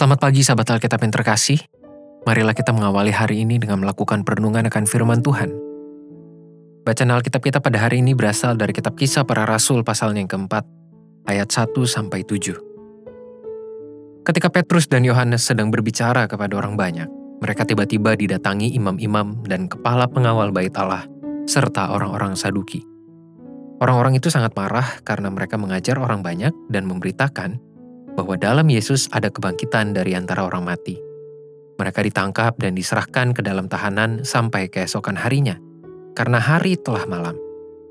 Selamat pagi sahabat Alkitab yang terkasih. Marilah kita mengawali hari ini dengan melakukan perenungan akan firman Tuhan. Bacaan Alkitab kita pada hari ini berasal dari kitab kisah para rasul pasal yang keempat, ayat 1 sampai 7. Ketika Petrus dan Yohanes sedang berbicara kepada orang banyak, mereka tiba-tiba didatangi imam-imam dan kepala pengawal bait Allah, serta orang-orang Saduki. Orang-orang itu sangat marah karena mereka mengajar orang banyak dan memberitakan bahwa dalam Yesus ada kebangkitan dari antara orang mati. Mereka ditangkap dan diserahkan ke dalam tahanan sampai keesokan harinya, karena hari telah malam.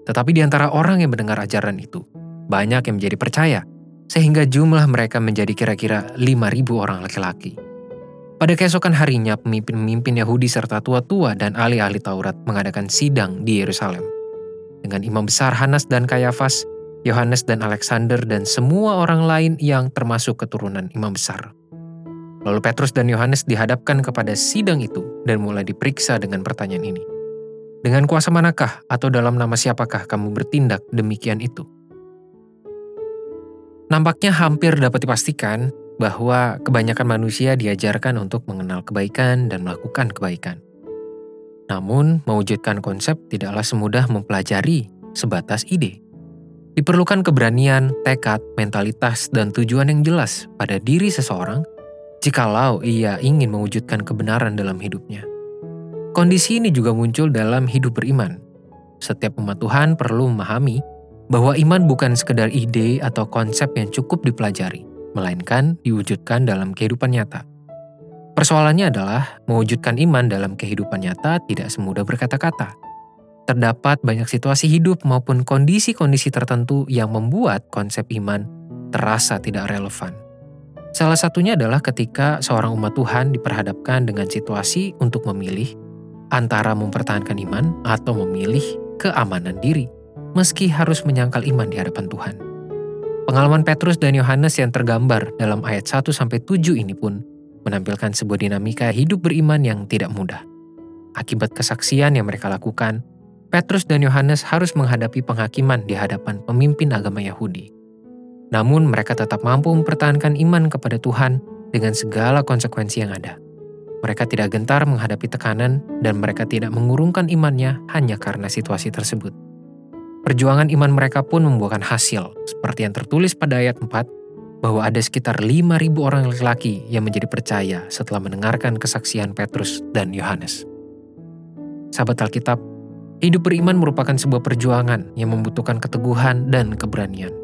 Tetapi di antara orang yang mendengar ajaran itu, banyak yang menjadi percaya, sehingga jumlah mereka menjadi kira-kira 5.000 orang laki-laki. Pada keesokan harinya, pemimpin-pemimpin Yahudi serta tua-tua dan ahli-ahli Taurat mengadakan sidang di Yerusalem. Dengan imam besar Hanas dan Kayafas, Yohanes dan Alexander dan semua orang lain yang termasuk keturunan imam besar. Lalu Petrus dan Yohanes dihadapkan kepada sidang itu dan mulai diperiksa dengan pertanyaan ini. Dengan kuasa manakah atau dalam nama siapakah kamu bertindak demikian itu? Nampaknya hampir dapat dipastikan bahwa kebanyakan manusia diajarkan untuk mengenal kebaikan dan melakukan kebaikan. Namun, mewujudkan konsep tidaklah semudah mempelajari sebatas ide. Diperlukan keberanian, tekad, mentalitas, dan tujuan yang jelas pada diri seseorang jikalau ia ingin mewujudkan kebenaran dalam hidupnya. Kondisi ini juga muncul dalam hidup beriman. Setiap umat Tuhan perlu memahami bahwa iman bukan sekedar ide atau konsep yang cukup dipelajari, melainkan diwujudkan dalam kehidupan nyata. Persoalannya adalah mewujudkan iman dalam kehidupan nyata tidak semudah berkata-kata terdapat banyak situasi hidup maupun kondisi-kondisi tertentu yang membuat konsep iman terasa tidak relevan. Salah satunya adalah ketika seorang umat Tuhan diperhadapkan dengan situasi untuk memilih antara mempertahankan iman atau memilih keamanan diri, meski harus menyangkal iman di hadapan Tuhan. Pengalaman Petrus dan Yohanes yang tergambar dalam ayat 1-7 ini pun menampilkan sebuah dinamika hidup beriman yang tidak mudah. Akibat kesaksian yang mereka lakukan, Petrus dan Yohanes harus menghadapi penghakiman di hadapan pemimpin agama Yahudi. Namun, mereka tetap mampu mempertahankan iman kepada Tuhan dengan segala konsekuensi yang ada. Mereka tidak gentar menghadapi tekanan, dan mereka tidak mengurungkan imannya hanya karena situasi tersebut. Perjuangan iman mereka pun membuahkan hasil, seperti yang tertulis pada ayat 4, bahwa ada sekitar 5.000 orang laki-laki yang menjadi percaya setelah mendengarkan kesaksian Petrus dan Yohanes. Sahabat Alkitab, Hidup beriman merupakan sebuah perjuangan yang membutuhkan keteguhan dan keberanian.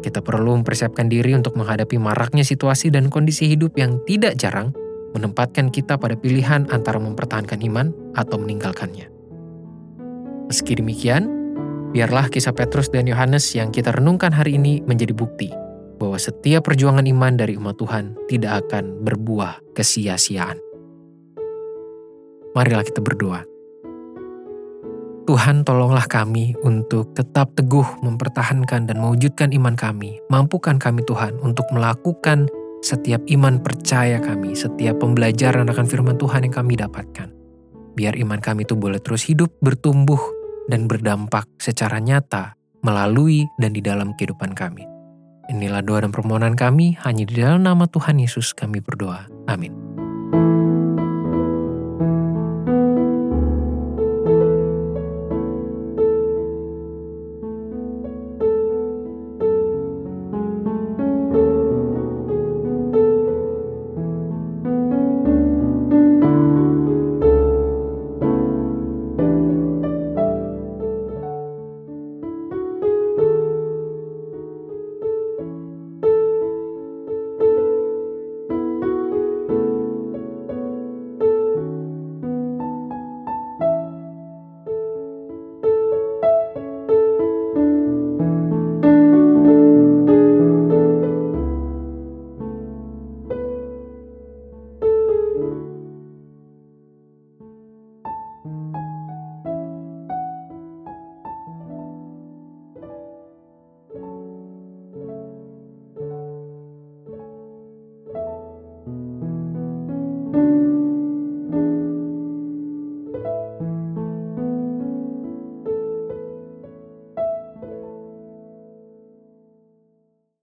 Kita perlu mempersiapkan diri untuk menghadapi maraknya situasi dan kondisi hidup yang tidak jarang menempatkan kita pada pilihan antara mempertahankan iman atau meninggalkannya. Meski demikian, biarlah kisah Petrus dan Yohanes yang kita renungkan hari ini menjadi bukti bahwa setiap perjuangan iman dari umat Tuhan tidak akan berbuah kesia-siaan. Marilah kita berdoa. Tuhan tolonglah kami untuk tetap teguh mempertahankan dan mewujudkan iman kami. Mampukan kami Tuhan untuk melakukan setiap iman percaya kami, setiap pembelajaran akan firman Tuhan yang kami dapatkan. Biar iman kami itu boleh terus hidup, bertumbuh, dan berdampak secara nyata melalui dan di dalam kehidupan kami. Inilah doa dan permohonan kami, hanya di dalam nama Tuhan Yesus kami berdoa. Amin.